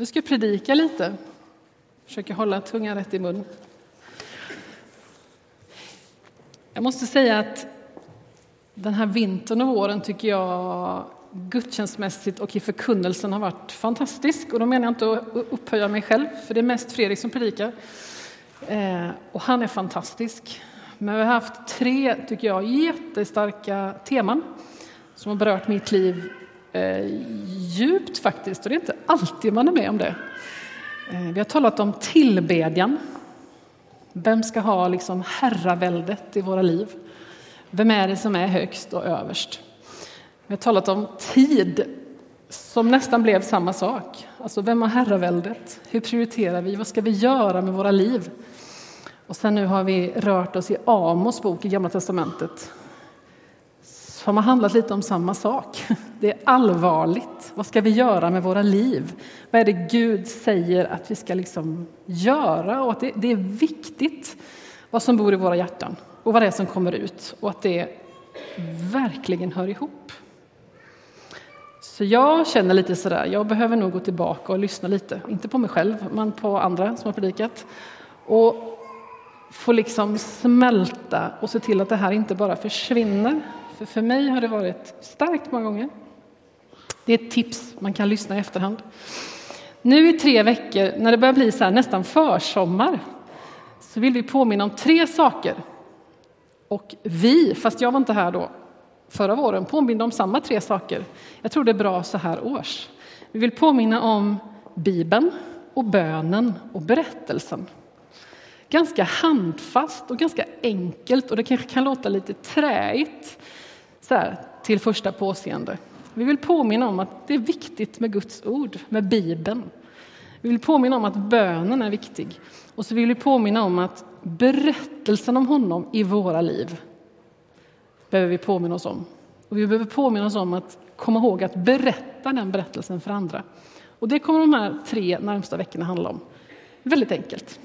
Nu ska jag predika lite. Försöker hålla tungan rätt i mun. Jag måste säga att den här vintern och våren tycker jag gudstjänstmässigt och i förkunnelsen har varit fantastisk. Och då menar jag inte att upphöja mig själv, för det är mest Fredrik som predikar. Eh, och han är fantastisk. Men vi har haft tre, tycker jag, jättestarka teman som har berört mitt liv eh, djupt faktiskt. Och det är inte alltid man är med om det. Eh, vi har talat om tillbedjan. Vem ska ha liksom herraväldet i våra liv? Vem är det som är högst och överst? Vi har talat om tid, som nästan blev samma sak. Alltså, vem har herraväldet? Hur prioriterar vi? Vad ska vi göra med våra liv? Och sen nu har vi rört oss i Amos bok i Gamla testamentet som har handlat lite om samma sak. Det är allvarligt. Vad ska vi göra med våra liv? Vad är det Gud säger att vi ska liksom göra? Och att det, det är viktigt vad som bor i våra hjärtan och vad det är som kommer ut och att det verkligen hör ihop. Så jag känner lite sådär, jag behöver nog gå tillbaka och lyssna lite, inte på mig själv, men på andra som har predikat. Och få liksom smälta och se till att det här inte bara försvinner. För för mig har det varit starkt många gånger. Det är ett tips, man kan lyssna i efterhand. Nu i tre veckor, när det börjar bli så här, nästan försommar, så vill vi påminna om tre saker. Och vi, fast jag var inte här då förra våren, påminner om samma tre saker. Jag tror det är bra så här års. Vi vill påminna om Bibeln och bönen och berättelsen. Ganska handfast och ganska enkelt och det kanske kan låta lite träigt så här, till första påseende. Vi vill påminna om att det är viktigt med Guds ord, med Bibeln. Vi vill påminna om att bönen är viktig. Och så vill vi påminna om att berättelsen om honom i våra liv behöver vi påminna oss om. Och vi behöver påminna oss om att komma ihåg att berätta den berättelsen för andra. Och det kommer de här tre närmsta veckorna handla om. Väldigt enkelt.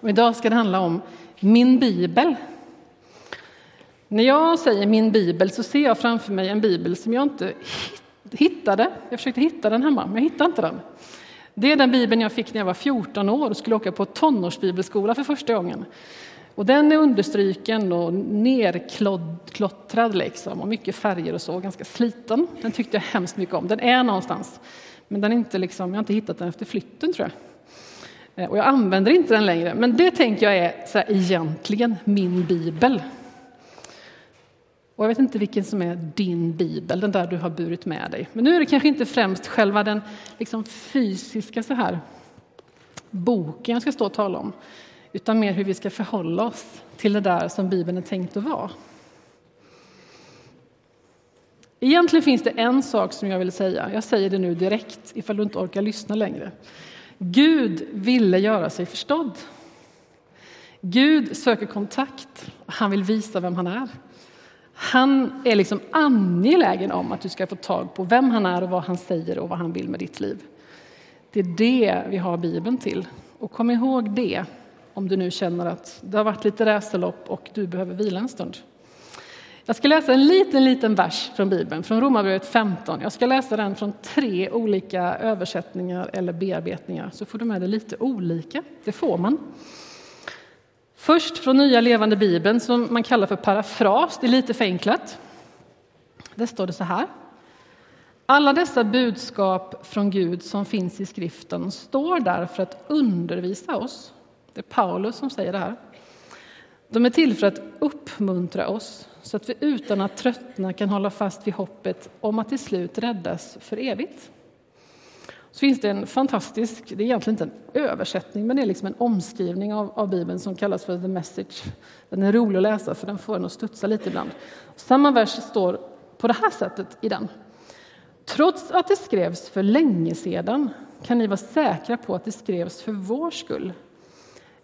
Och idag ska det handla om min bibel. När jag säger min bibel så ser jag framför mig en bibel som jag inte hittade. Jag försökte hitta den hemma, men jag hittade inte den. Det är den bibeln jag fick när jag var 14 år och skulle åka på tonårsbibelskola för första gången. Och den är understryken och nerklottrad liksom, och mycket färger och så, ganska sliten. Den tyckte jag hemskt mycket om. Den är någonstans, men den är inte liksom, jag har inte hittat den efter flytten tror jag. Eh, och jag använder inte den längre, men det tänker jag är så här, egentligen min bibel. Och jag vet inte vilken som är din bibel, den där du har burit med dig. Men nu är det kanske inte främst själva den liksom fysiska så här, boken jag ska stå och tala om, utan mer hur vi ska förhålla oss till det där som Bibeln är tänkt att vara. Egentligen finns det en sak som jag vill säga. Jag säger det nu direkt, ifall du inte orkar lyssna längre. Gud ville göra sig förstådd. Gud söker kontakt. Han vill visa vem han är. Han är liksom angelägen om att du ska få tag på vem han är och vad han säger och vad han vill med ditt liv. Det är det vi har Bibeln till. Och kom ihåg det om du nu känner att det har varit lite racerlopp och du behöver vila en stund. Jag ska läsa en liten, liten vers från Bibeln, från Romarbrevet 15. Jag ska läsa den från tre olika översättningar eller bearbetningar, så får du med dig lite olika. Det får man. Först från Nya levande bibeln som man kallar för parafras, det är lite förenklat. Där står det så här. Alla dessa budskap från Gud som finns i skriften står där för att undervisa oss. Det är Paulus som säger det här. De är till för att uppmuntra oss så att vi utan att tröttna kan hålla fast vid hoppet om att till slut räddas för evigt. Så finns det en fantastisk, det är egentligen inte en översättning, men det är liksom en omskrivning av, av Bibeln som kallas för The Message. Den är rolig att läsa för den får en att studsa lite ibland. Samma vers står på det här sättet i den. Trots att det skrevs för länge sedan kan ni vara säkra på att det skrevs för vår skull.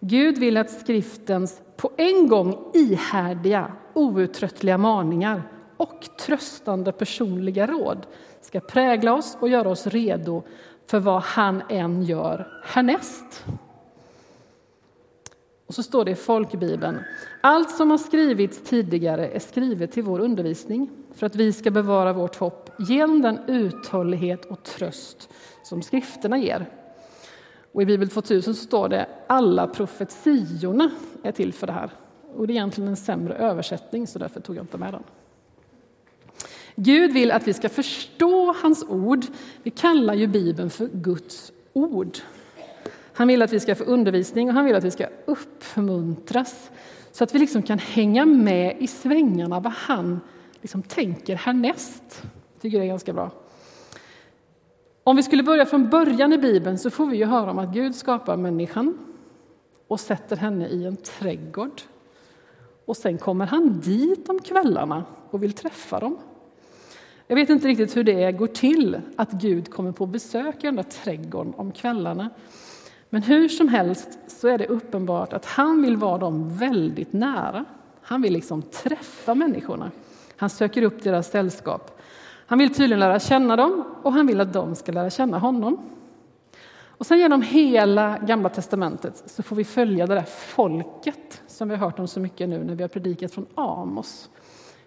Gud vill att skriftens på en gång ihärdiga, outtröttliga maningar och tröstande personliga råd ska prägla oss och göra oss redo för vad han än gör härnäst. Och så står det i folkbibeln. Allt som har skrivits tidigare är skrivet till vår undervisning för att vi ska bevara vårt hopp genom den uthållighet och tröst som skrifterna ger. Och I Bibel 2000 står det alla profetiorna är till för det här. Och det är egentligen en sämre översättning, så därför tog jag inte med den. Gud vill att vi ska förstå hans ord. Vi kallar ju Bibeln för Guds ord. Han vill att vi ska få undervisning och han vill att vi ska uppmuntras så att vi liksom kan hänga med i svängarna vad han liksom tänker härnäst. Jag tycker det är ganska bra. Om vi skulle börja från början i Bibeln så får vi ju höra om att Gud skapar människan och sätter henne i en trädgård. Och sen kommer han dit om kvällarna och vill träffa dem. Jag vet inte riktigt hur det går till att Gud kommer på besök i den där trädgården om kvällarna. Men hur som helst så är det uppenbart att han vill vara dem väldigt nära. Han vill liksom träffa människorna. Han söker upp deras sällskap. Han vill tydligen lära känna dem och han vill att de ska lära känna honom. Och sen genom hela Gamla testamentet så får vi följa det där folket som vi har hört om så mycket nu när vi har predikat från Amos.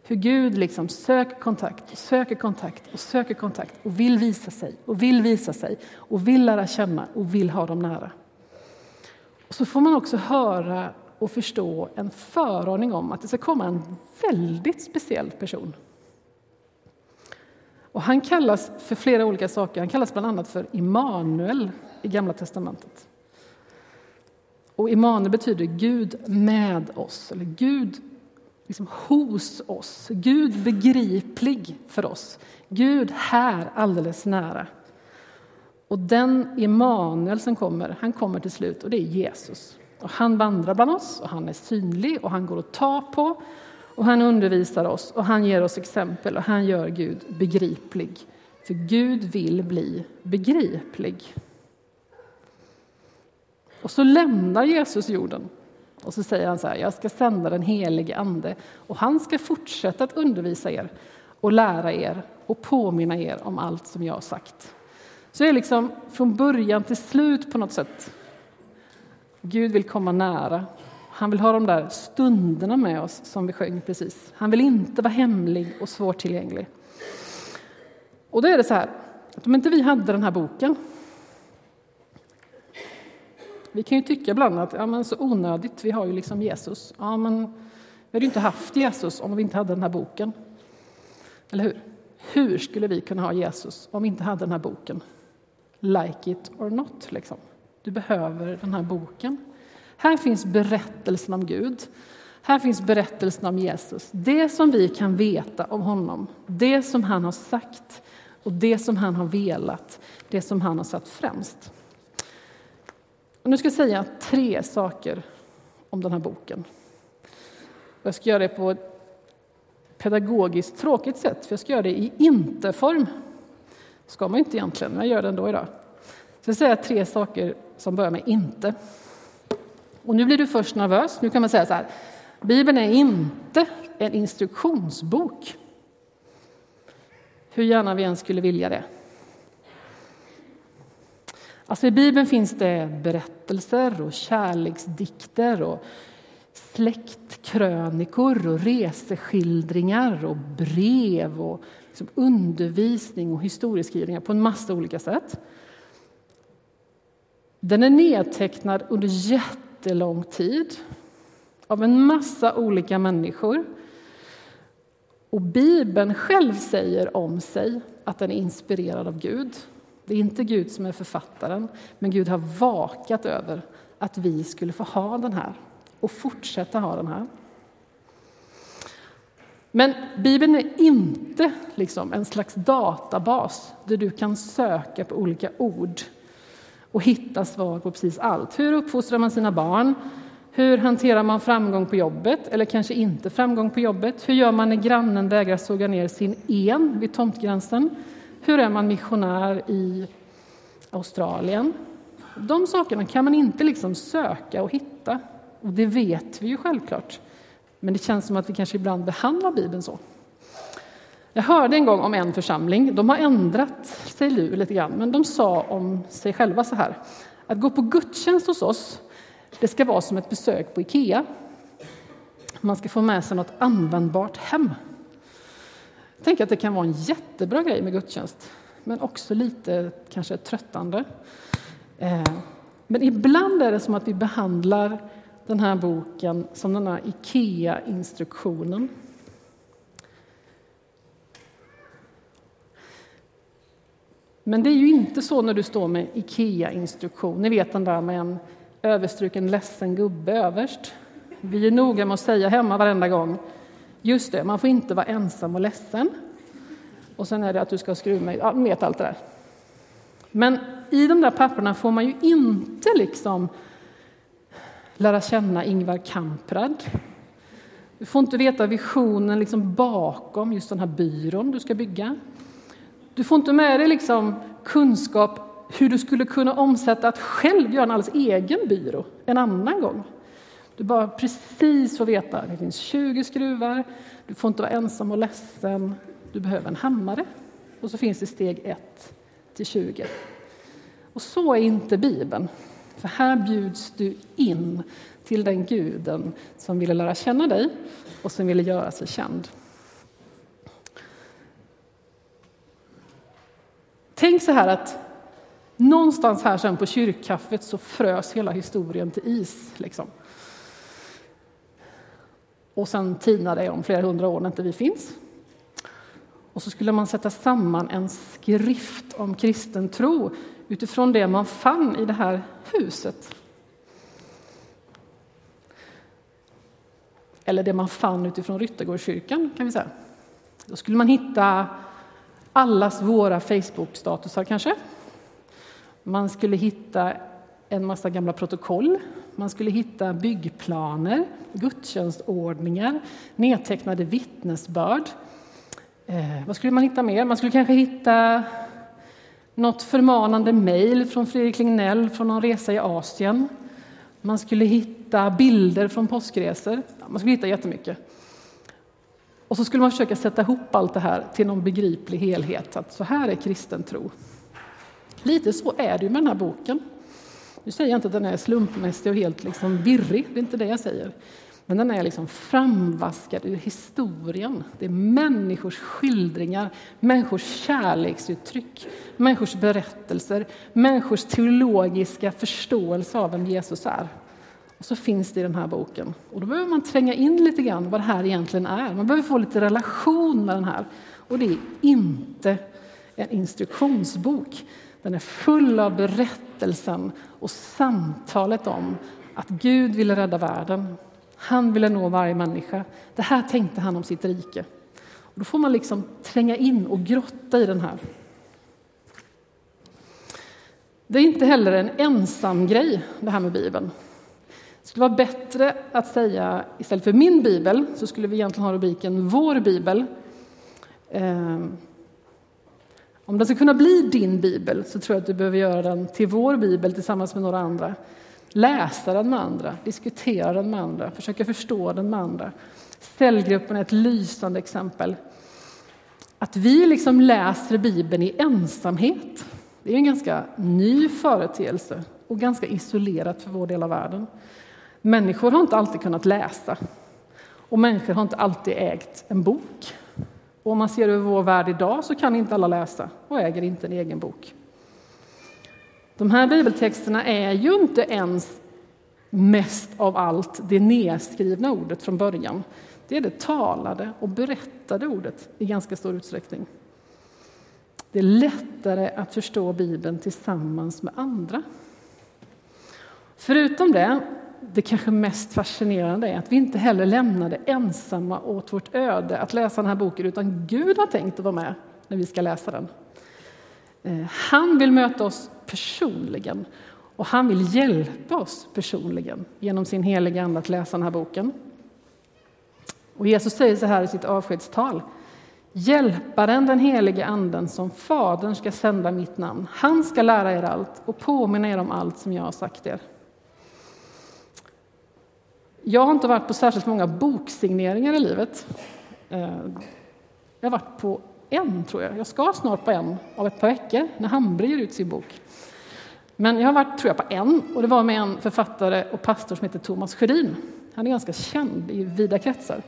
Hur Gud liksom söker kontakt, och söker kontakt och söker kontakt och vill visa sig och vill visa sig och vill lära känna och vill ha dem nära. Och så får man också höra och förstå en föraning om att det ska komma en väldigt speciell person. Och han kallas för flera olika saker. Han kallas bland annat för Immanuel i Gamla testamentet. Och Immanuel betyder Gud med oss, eller Gud liksom hos oss. Gud begriplig för oss. Gud här, alldeles nära. Och den Immanuel som kommer, han kommer till slut och det är Jesus. Och han vandrar bland oss och han är synlig och han går att ta på och han undervisar oss och han ger oss exempel och han gör Gud begriplig. För Gud vill bli begriplig. Och så lämnar Jesus jorden och så säger han så här, jag ska sända den helige Ande och han ska fortsätta att undervisa er och lära er och påminna er om allt som jag har sagt. Så det är liksom från början till slut på något sätt. Gud vill komma nära. Han vill ha de där stunderna med oss som vi sjöng precis. Han vill inte vara hemlig och svårtillgänglig. Och då är det så här, att om inte vi hade den här boken vi kan ju tycka ibland att ja, men så onödigt, vi har ju liksom Jesus. Ja, men vi hade ju inte haft Jesus om vi inte hade den här boken. Eller hur? Hur skulle vi kunna ha Jesus om vi inte hade den här boken? Like it or not, liksom. Du behöver den här boken. Här finns berättelsen om Gud. Här finns berättelsen om Jesus. Det som vi kan veta om honom, det som han har sagt och det som han har velat, det som han har satt främst. Och nu ska jag säga tre saker om den här boken. Jag ska göra det på ett pedagogiskt tråkigt sätt, för jag ska göra det i inte-form. ska man inte egentligen, men jag gör det ändå idag. Så jag säga tre saker som börjar med inte. Och nu blir du först nervös. Nu kan man säga så här. Bibeln är inte en instruktionsbok. Hur gärna vi än skulle vilja det. Alltså I Bibeln finns det berättelser och kärleksdikter och släktkrönikor och reseskildringar och brev och liksom undervisning och historieskrivningar på en massa olika sätt. Den är nedtecknad under jättelång tid av en massa olika människor. Och Bibeln själv säger om sig att den är inspirerad av Gud. Det är inte Gud som är författaren, men Gud har vakat över att vi skulle få ha den här och fortsätta ha den här. Men Bibeln är inte liksom en slags databas där du kan söka på olika ord och hitta svar på precis allt. Hur uppfostrar man sina barn? Hur hanterar man framgång på jobbet eller kanske inte framgång på jobbet? Hur gör man när grannen vägrar såga ner sin en vid tomtgränsen? Hur är man missionär i Australien? De sakerna kan man inte liksom söka och hitta. Och det vet vi ju självklart. Men det känns som att vi kanske ibland behandlar Bibeln så. Jag hörde en gång om en församling, de har ändrat sig nu lite grann, men de sa om sig själva så här. Att gå på gudstjänst hos oss, det ska vara som ett besök på Ikea. Man ska få med sig något användbart hem tänker att det kan vara en jättebra grej med gudstjänst. men också lite kanske tröttande. Eh, men ibland är det som att vi behandlar den här boken som den här IKEA-instruktionen. Men det är ju inte så när du står med IKEA-instruktion. Ni vet den där med en överstruken ledsen gubbe överst. Vi är noga med att säga hemma varenda gång, just det, man får inte vara ensam och ledsen. Och sen är det att du ska skruva med, ja, vet allt det där. Men i de där papperna får man ju inte liksom lära känna Ingvar Kamprad. Du får inte veta visionen liksom bakom just den här byrån du ska bygga. Du får inte med dig liksom kunskap hur du skulle kunna omsätta att själv göra en alldeles egen byrå en annan gång. Du bara precis får veta att det finns 20 skruvar, du får inte vara ensam och ledsen, du behöver en hammare. Och så finns det steg 1 till 20. Och så är inte Bibeln. För här bjuds du in till den guden som ville lära känna dig och som ville göra sig känd. Tänk så här att någonstans här sen på kyrkkaffet så frös hela historien till is. Liksom. Och sen tinar det om flera hundra år när inte vi finns. Och så skulle man sätta samman en skrift om kristen tro utifrån det man fann i det här huset. Eller det man fann utifrån Ryttargårdskyrkan, kan vi säga. Då skulle man hitta allas våra Facebook-statusar kanske. Man skulle hitta en massa gamla protokoll. Man skulle hitta byggplaner, gudstjänstordningar, nedtecknade vittnesbörd. Eh, vad skulle man hitta mer? Man skulle kanske hitta något förmanande mejl från Fredrik Lignell från någon resa i Asien. Man skulle hitta bilder från påskresor. Man skulle hitta jättemycket. Och så skulle man försöka sätta ihop allt det här till någon begriplig helhet. Att så här är kristen tro. Lite så är det ju med den här boken. Nu säger jag inte att den är slumpmässig och helt liksom virrig, det är inte det jag säger. Men den är liksom framvaskad ur historien. Det är människors skildringar, människors kärleksuttryck, människors berättelser, människors teologiska förståelse av vem Jesus är. Och så finns det i den här boken. Och då behöver man tränga in lite grann vad det här egentligen är. Man behöver få lite relation med den här. Och det är inte en instruktionsbok. Den är full av berättelsen och samtalet om att Gud ville rädda världen. Han ville nå varje människa. Det här tänkte han om sitt rike. Och då får man liksom tränga in och grotta i den här. Det är inte heller en ensam grej, det här med Bibeln. Det skulle vara bättre att säga, istället för min bibel, så skulle vi egentligen ha rubriken Vår bibel. Ehm, om den ska kunna bli din bibel så tror jag att du behöver göra den till vår bibel tillsammans med några andra. Läsa den med andra, diskutera den med andra, försöka förstå den med andra. Cellgruppen är ett lysande exempel. Att vi liksom läser Bibeln i ensamhet, det är en ganska ny företeelse och ganska isolerat för vår del av världen. Människor har inte alltid kunnat läsa och människor har inte alltid ägt en bok. Och om man ser över vår värld idag så kan inte alla läsa och äger inte en egen bok. De här bibeltexterna är ju inte ens mest av allt det nedskrivna ordet från början. Det är det talade och berättade ordet i ganska stor utsträckning. Det är lättare att förstå Bibeln tillsammans med andra. Förutom det det kanske mest fascinerande är att vi inte heller lämnade ensamma åt vårt öde att läsa den här boken, utan Gud har tänkt att vara med när vi ska läsa den. Eh, han vill möta oss personligen och han vill hjälpa oss personligen genom sin heliga Ande att läsa den här boken. Och Jesus säger så här i sitt avskedstal. Hjälparen, den helige Anden, som Fadern ska sända mitt namn. Han ska lära er allt och påminna er om allt som jag har sagt er. Jag har inte varit på särskilt många boksigneringar i livet. Eh, jag har varit på en, tror jag. Jag ska snart på en av ett par veckor när Hambre ger ut sin bok. Men jag har varit, tror jag, på en och det var med en författare och pastor som heter Thomas Sjödin. Han är ganska känd i vida kretsar.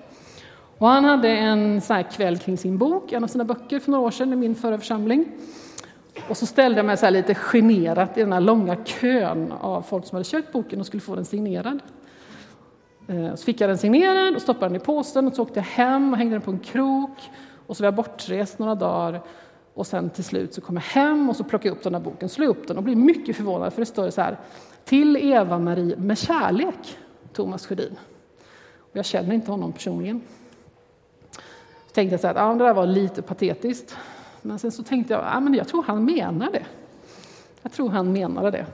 Och han hade en sån kväll kring sin bok, en av sina böcker för några år sedan i min förra församling. Och så ställde jag mig så lite generat i den här långa kön av folk som hade köpt boken och skulle få den signerad. Eh, så fick jag den signerad och stoppade den i påsen och så åkte jag hem och hängde den på en krok. Och så var jag bortrest några dagar och sen till slut så kom jag hem och så plockade jag upp den där boken, slog upp den och blev mycket förvånad för det står så här Till Eva-Marie med kärlek, Thomas Sjödin. Och jag känner inte honom personligen. Så tänkte jag så här, ja, det där var lite patetiskt. Men sen så tänkte jag, ja, men jag tror han menar det. Jag tror han menade det.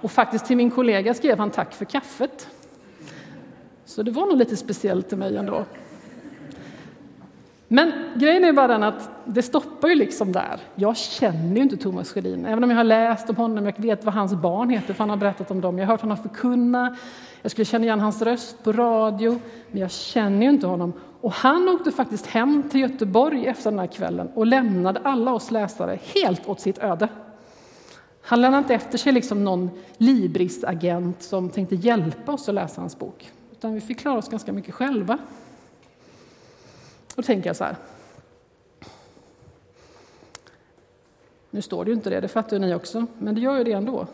Och faktiskt till min kollega skrev han tack för kaffet. Så det var nog lite speciellt till mig ändå. Men grejen är bara den att det stoppar ju liksom där. Jag känner ju inte Thomas Sjödin, även om jag har läst om honom, jag vet vad hans barn heter, för han har berättat om dem. Jag har hört honom förkunna, jag skulle känna igen hans röst på radio, men jag känner ju inte honom. Och han åkte faktiskt hem till Göteborg efter den här kvällen och lämnade alla oss läsare helt åt sitt öde. Han lämnade inte efter sig liksom någon Libris-agent som tänkte hjälpa oss att läsa hans bok, utan vi fick klara oss ganska mycket själva. Då tänker jag så här. Nu står det ju inte det, det fattar ju ni också, men det gör ju det ändå.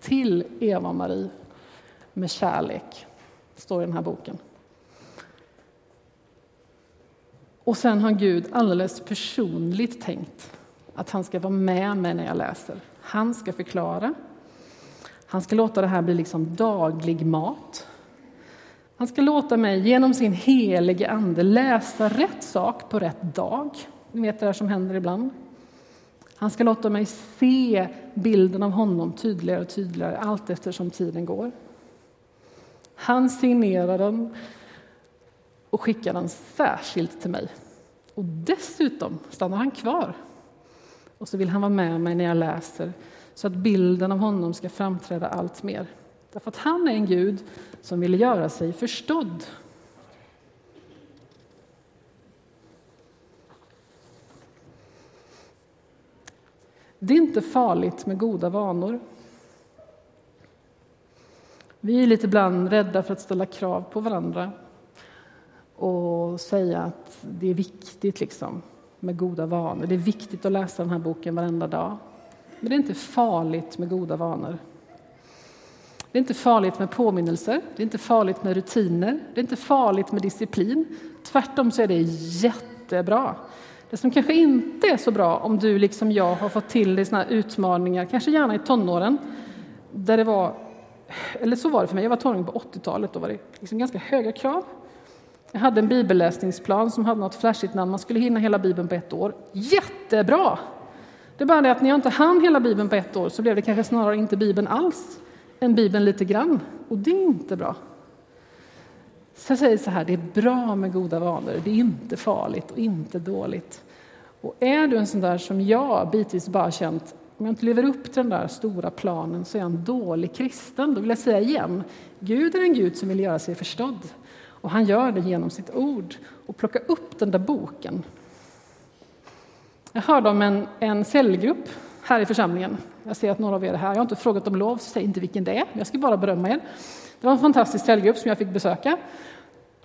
Till Eva-Marie med kärlek, står i den här boken. Och sen har Gud alldeles personligt tänkt att han ska vara med mig när jag läser. Han ska förklara. Han ska låta det här bli liksom daglig mat. Han ska låta mig genom sin helige ande läsa rätt sak på rätt dag. Ni vet det där som händer ibland. Han ska låta mig se bilden av honom tydligare och tydligare allt eftersom tiden går. Han signerar den och skickar den särskilt till mig. Och dessutom stannar han kvar. Och så vill han vara med mig när jag läser så att bilden av honom ska framträda allt mer. Därför att han är en Gud som vill göra sig förstådd. Det är inte farligt med goda vanor. Vi är lite ibland rädda för att ställa krav på varandra och säga att det är viktigt liksom, med goda vanor. Det är viktigt att läsa den här boken varenda dag. Men det är inte farligt med goda vanor. Det är inte farligt med påminnelser, det är inte farligt med rutiner, det är inte farligt med disciplin. Tvärtom så är det jättebra. Det som kanske inte är så bra om du liksom jag har fått till dig såna utmaningar, kanske gärna i tonåren, där det var, eller så var det för mig, jag var tonåring på 80-talet, då var det liksom ganska höga krav. Jag hade en bibelläsningsplan som hade något flashigt namn, man skulle hinna hela bibeln på ett år. Jättebra! Det är bara det att när jag inte hann hela bibeln på ett år så blev det kanske snarare inte bibeln alls än Bibeln lite grann, och det är inte bra. Så jag säger så här, det är bra med goda vanor, det är inte farligt och inte dåligt. Och är du en sån där som jag bitvis bara känt, om jag inte lever upp till den där stora planen så är jag en dålig kristen. Då vill jag säga igen, Gud är en Gud som vill göra sig förstådd. Och han gör det genom sitt ord. Och plocka upp den där boken. Jag hörde om en, en cellgrupp här i församlingen. Jag ser att några av er är här. Jag har inte frågat om lov, så säg inte vilken det är. Jag ska bara berömma er. Det var en fantastisk trädgrupp som jag fick besöka.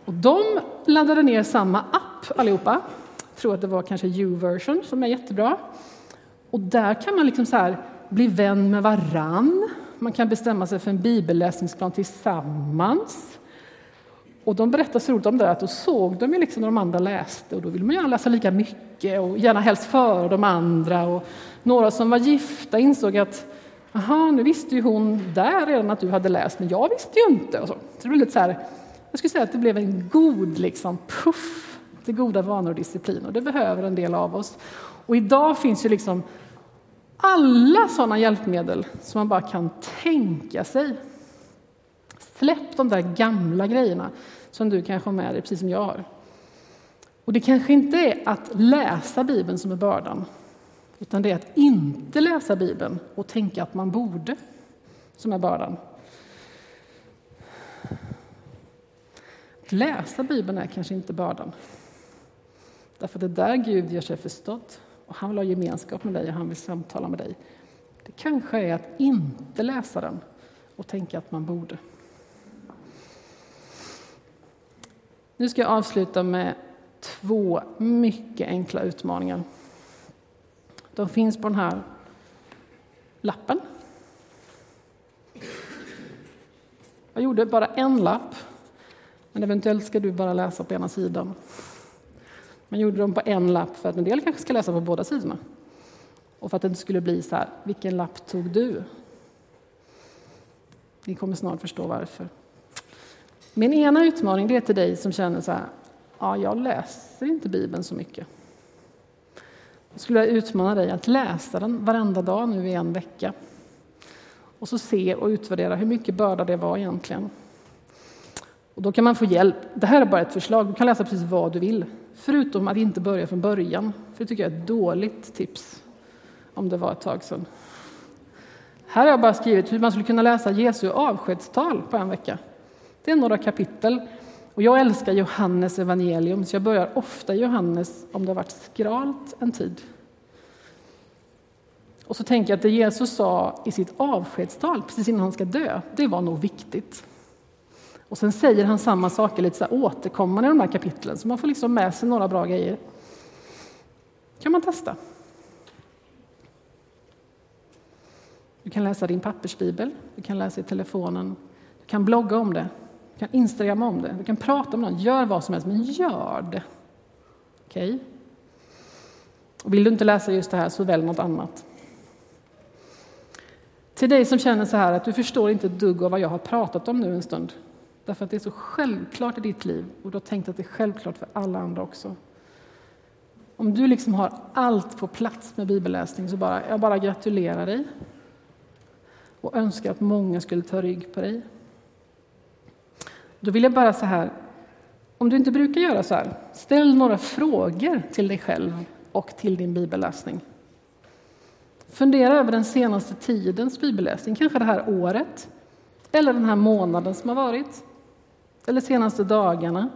Och de laddade ner samma app allihopa. Jag tror att det var kanske U-version som är jättebra. Och där kan man liksom så här bli vän med varann. Man kan bestämma sig för en bibelläsningsplan tillsammans. Och de berättar så roligt om det att då såg de ju liksom när de andra läste och då vill man gärna läsa lika mycket och gärna helst före de andra. Och några som var gifta insåg att aha, nu visste ju hon där redan att du hade läst, men jag visste ju inte. Och så. så det blev lite så här, jag skulle säga att det blev en god liksom, puff till goda vanor och disciplin och det behöver en del av oss. Och idag finns ju liksom alla sådana hjälpmedel som man bara kan tänka sig. Släpp de där gamla grejerna som du kanske har med dig, precis som jag har. Och det kanske inte är att läsa Bibeln som är bördan, utan det är att inte läsa Bibeln och tänka att man borde, som är bördan. Att läsa Bibeln är kanske inte bördan. Därför det är där Gud gör sig förstådd. Och han vill ha gemenskap med dig och han vill samtala med dig. Det kanske är att inte läsa den och tänka att man borde. Nu ska jag avsluta med två mycket enkla utmaningar. De finns på den här lappen. Jag gjorde bara en lapp, men eventuellt ska du bara läsa på ena sidan. Man gjorde dem på en lapp för att en del kanske ska läsa på båda sidorna. Och för att det inte skulle bli så här, vilken lapp tog du? Ni kommer snart förstå varför. Min ena utmaning det är till dig som känner så här, ja, jag läser inte Bibeln så mycket. Jag skulle vilja utmana dig att läsa den varenda dag nu i en vecka. Och så se och utvärdera hur mycket börda det var egentligen. Och då kan man få hjälp. Det här är bara ett förslag, du kan läsa precis vad du vill. Förutom att inte börja från början, för det tycker jag är ett dåligt tips. Om det var ett tag sedan. Här har jag bara skrivit hur man skulle kunna läsa Jesu avskedstal på en vecka. Det är några kapitel. Och jag älskar Johannes evangelium, så jag börjar ofta Johannes om det har varit skralt en tid. Och så tänker jag att det Jesus sa i sitt avskedstal precis innan han ska dö, det var nog viktigt. Och sen säger han samma saker lite så här återkommande i de här kapitlen, så man får liksom med sig några bra grejer. kan man testa. Du kan läsa din pappersbibel, du kan läsa i telefonen, du kan blogga om det, du kan instagramma om det, du kan prata om det, gör vad som helst, men gör det. Okej? Okay? vill du inte läsa just det här, så välj något annat. Till dig som känner så här att du förstår inte ett dugg av vad jag har pratat om nu en stund, därför att det är så självklart i ditt liv och du har tänkt att det är självklart för alla andra också. Om du liksom har allt på plats med bibelläsning så bara, jag bara gratulerar dig och önskar att många skulle ta rygg på dig. Då vill jag bara så här, om du inte brukar göra så här, ställ några frågor till dig själv och till din bibelläsning. Fundera över den senaste tidens bibelläsning, kanske det här året, eller den här månaden som har varit, eller senaste dagarna.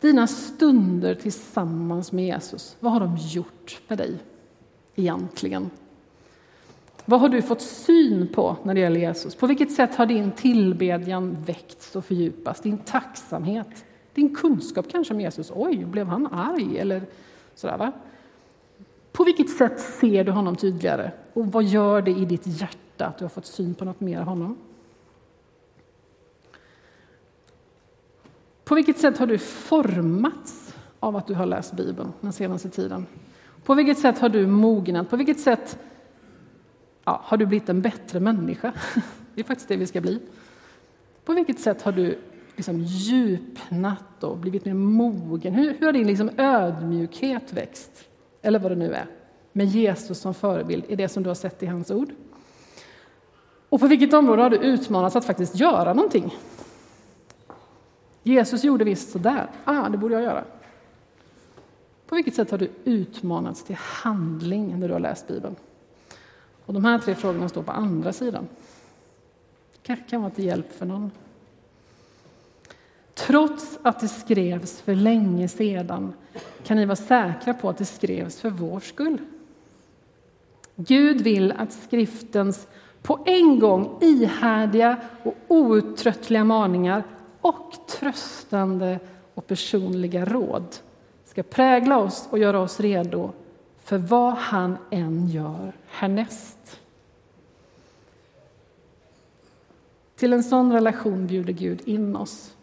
Dina stunder tillsammans med Jesus, vad har de gjort med dig egentligen? Vad har du fått syn på när det gäller Jesus? På vilket sätt har din tillbedjan väckts och fördjupats? Din tacksamhet? Din kunskap kanske om Jesus? Oj, blev han arg? Eller sådär, va? På vilket sätt ser du honom tydligare? Och vad gör det i ditt hjärta att du har fått syn på något mer av honom? På vilket sätt har du formats av att du har läst Bibeln den senaste tiden? På vilket sätt har du mognat? På vilket sätt ja, har du blivit en bättre människa? Det är faktiskt det vi ska bli. På vilket sätt har du liksom djupnat och blivit mer mogen? Hur, hur har din liksom ödmjukhet växt? Eller vad det nu är. Med Jesus som förebild i det som du har sett i hans ord. Och på vilket område har du utmanats att faktiskt göra någonting? Jesus gjorde visst sådär. Ah, det borde jag göra. På vilket sätt har du utmanats till handling när du har läst Bibeln? Och de här tre frågorna står på andra sidan. Det kanske kan vara till hjälp för någon. Trots att det skrevs för länge sedan kan ni vara säkra på att det skrevs för vår skull. Gud vill att skriftens på en gång ihärdiga och outtröttliga maningar och tröstande och personliga råd ska prägla oss och göra oss redo för vad han än gör härnäst. Till en sån relation bjuder Gud in oss.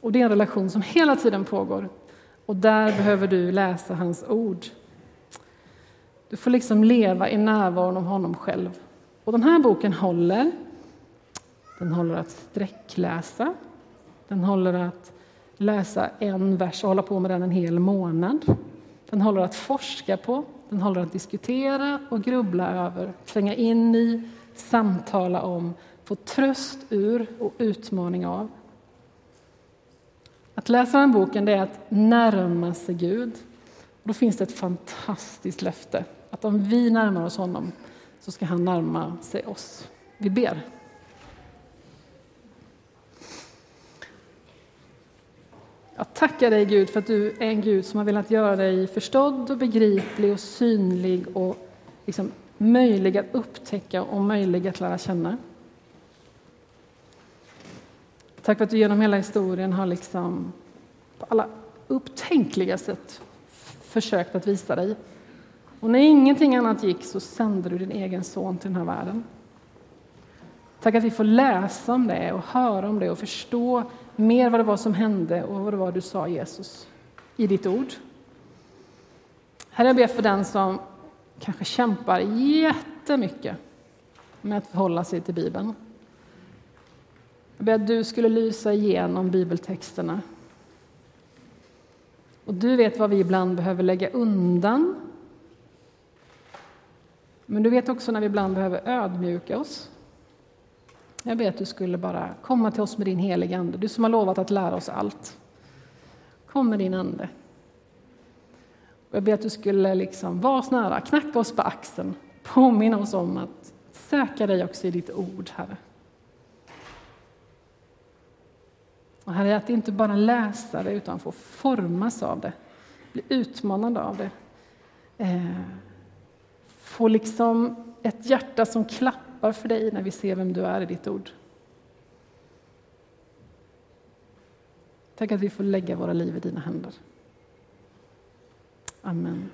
Och det är en relation som hela tiden pågår. Och där behöver du läsa hans ord. Du får liksom leva i närvaron av honom själv. Och den här boken håller. Den håller att sträckläsa. Den håller att läsa en vers och hålla på med den en hel månad. Den håller att forska på. Den håller att diskutera och grubbla över, tränga in i, samtala om, få tröst ur och utmaning av. Att läsa den boken det är att närma sig Gud. Och då finns det ett fantastiskt löfte att om vi närmar oss honom så ska han närma sig oss. Vi ber. Jag tackar dig Gud för att du är en Gud som har velat göra dig förstådd och begriplig och synlig och liksom möjlig att upptäcka och möjlig att lära känna. Tack för att du genom hela historien har liksom på alla upptänkliga sätt försökt att visa dig. Och när ingenting annat gick så sände du din egen son till den här världen. Tack att vi får läsa om det och höra om det och förstå mer vad det var som hände och vad det var du sa Jesus i ditt ord. Herre, jag ber för den som kanske kämpar jättemycket med att förhålla sig till Bibeln. Jag ber att du skulle lysa igenom bibeltexterna. Och du vet vad vi ibland behöver lägga undan. Men du vet också när vi ibland behöver ödmjuka oss. Jag ber att du skulle bara komma till oss med din heliga Ande, du som har lovat att lära oss allt. Kom med din Ande. Jag ber att du skulle liksom vara oss nära, knacka oss på axeln, påminna oss om att söka dig också i ditt ord, Herre. Och Herre, att inte bara läsa det utan få formas av det, bli utmanad av det. Eh, få liksom ett hjärta som klappar för dig när vi ser vem du är i ditt ord. Tack att vi får lägga våra liv i dina händer. Amen.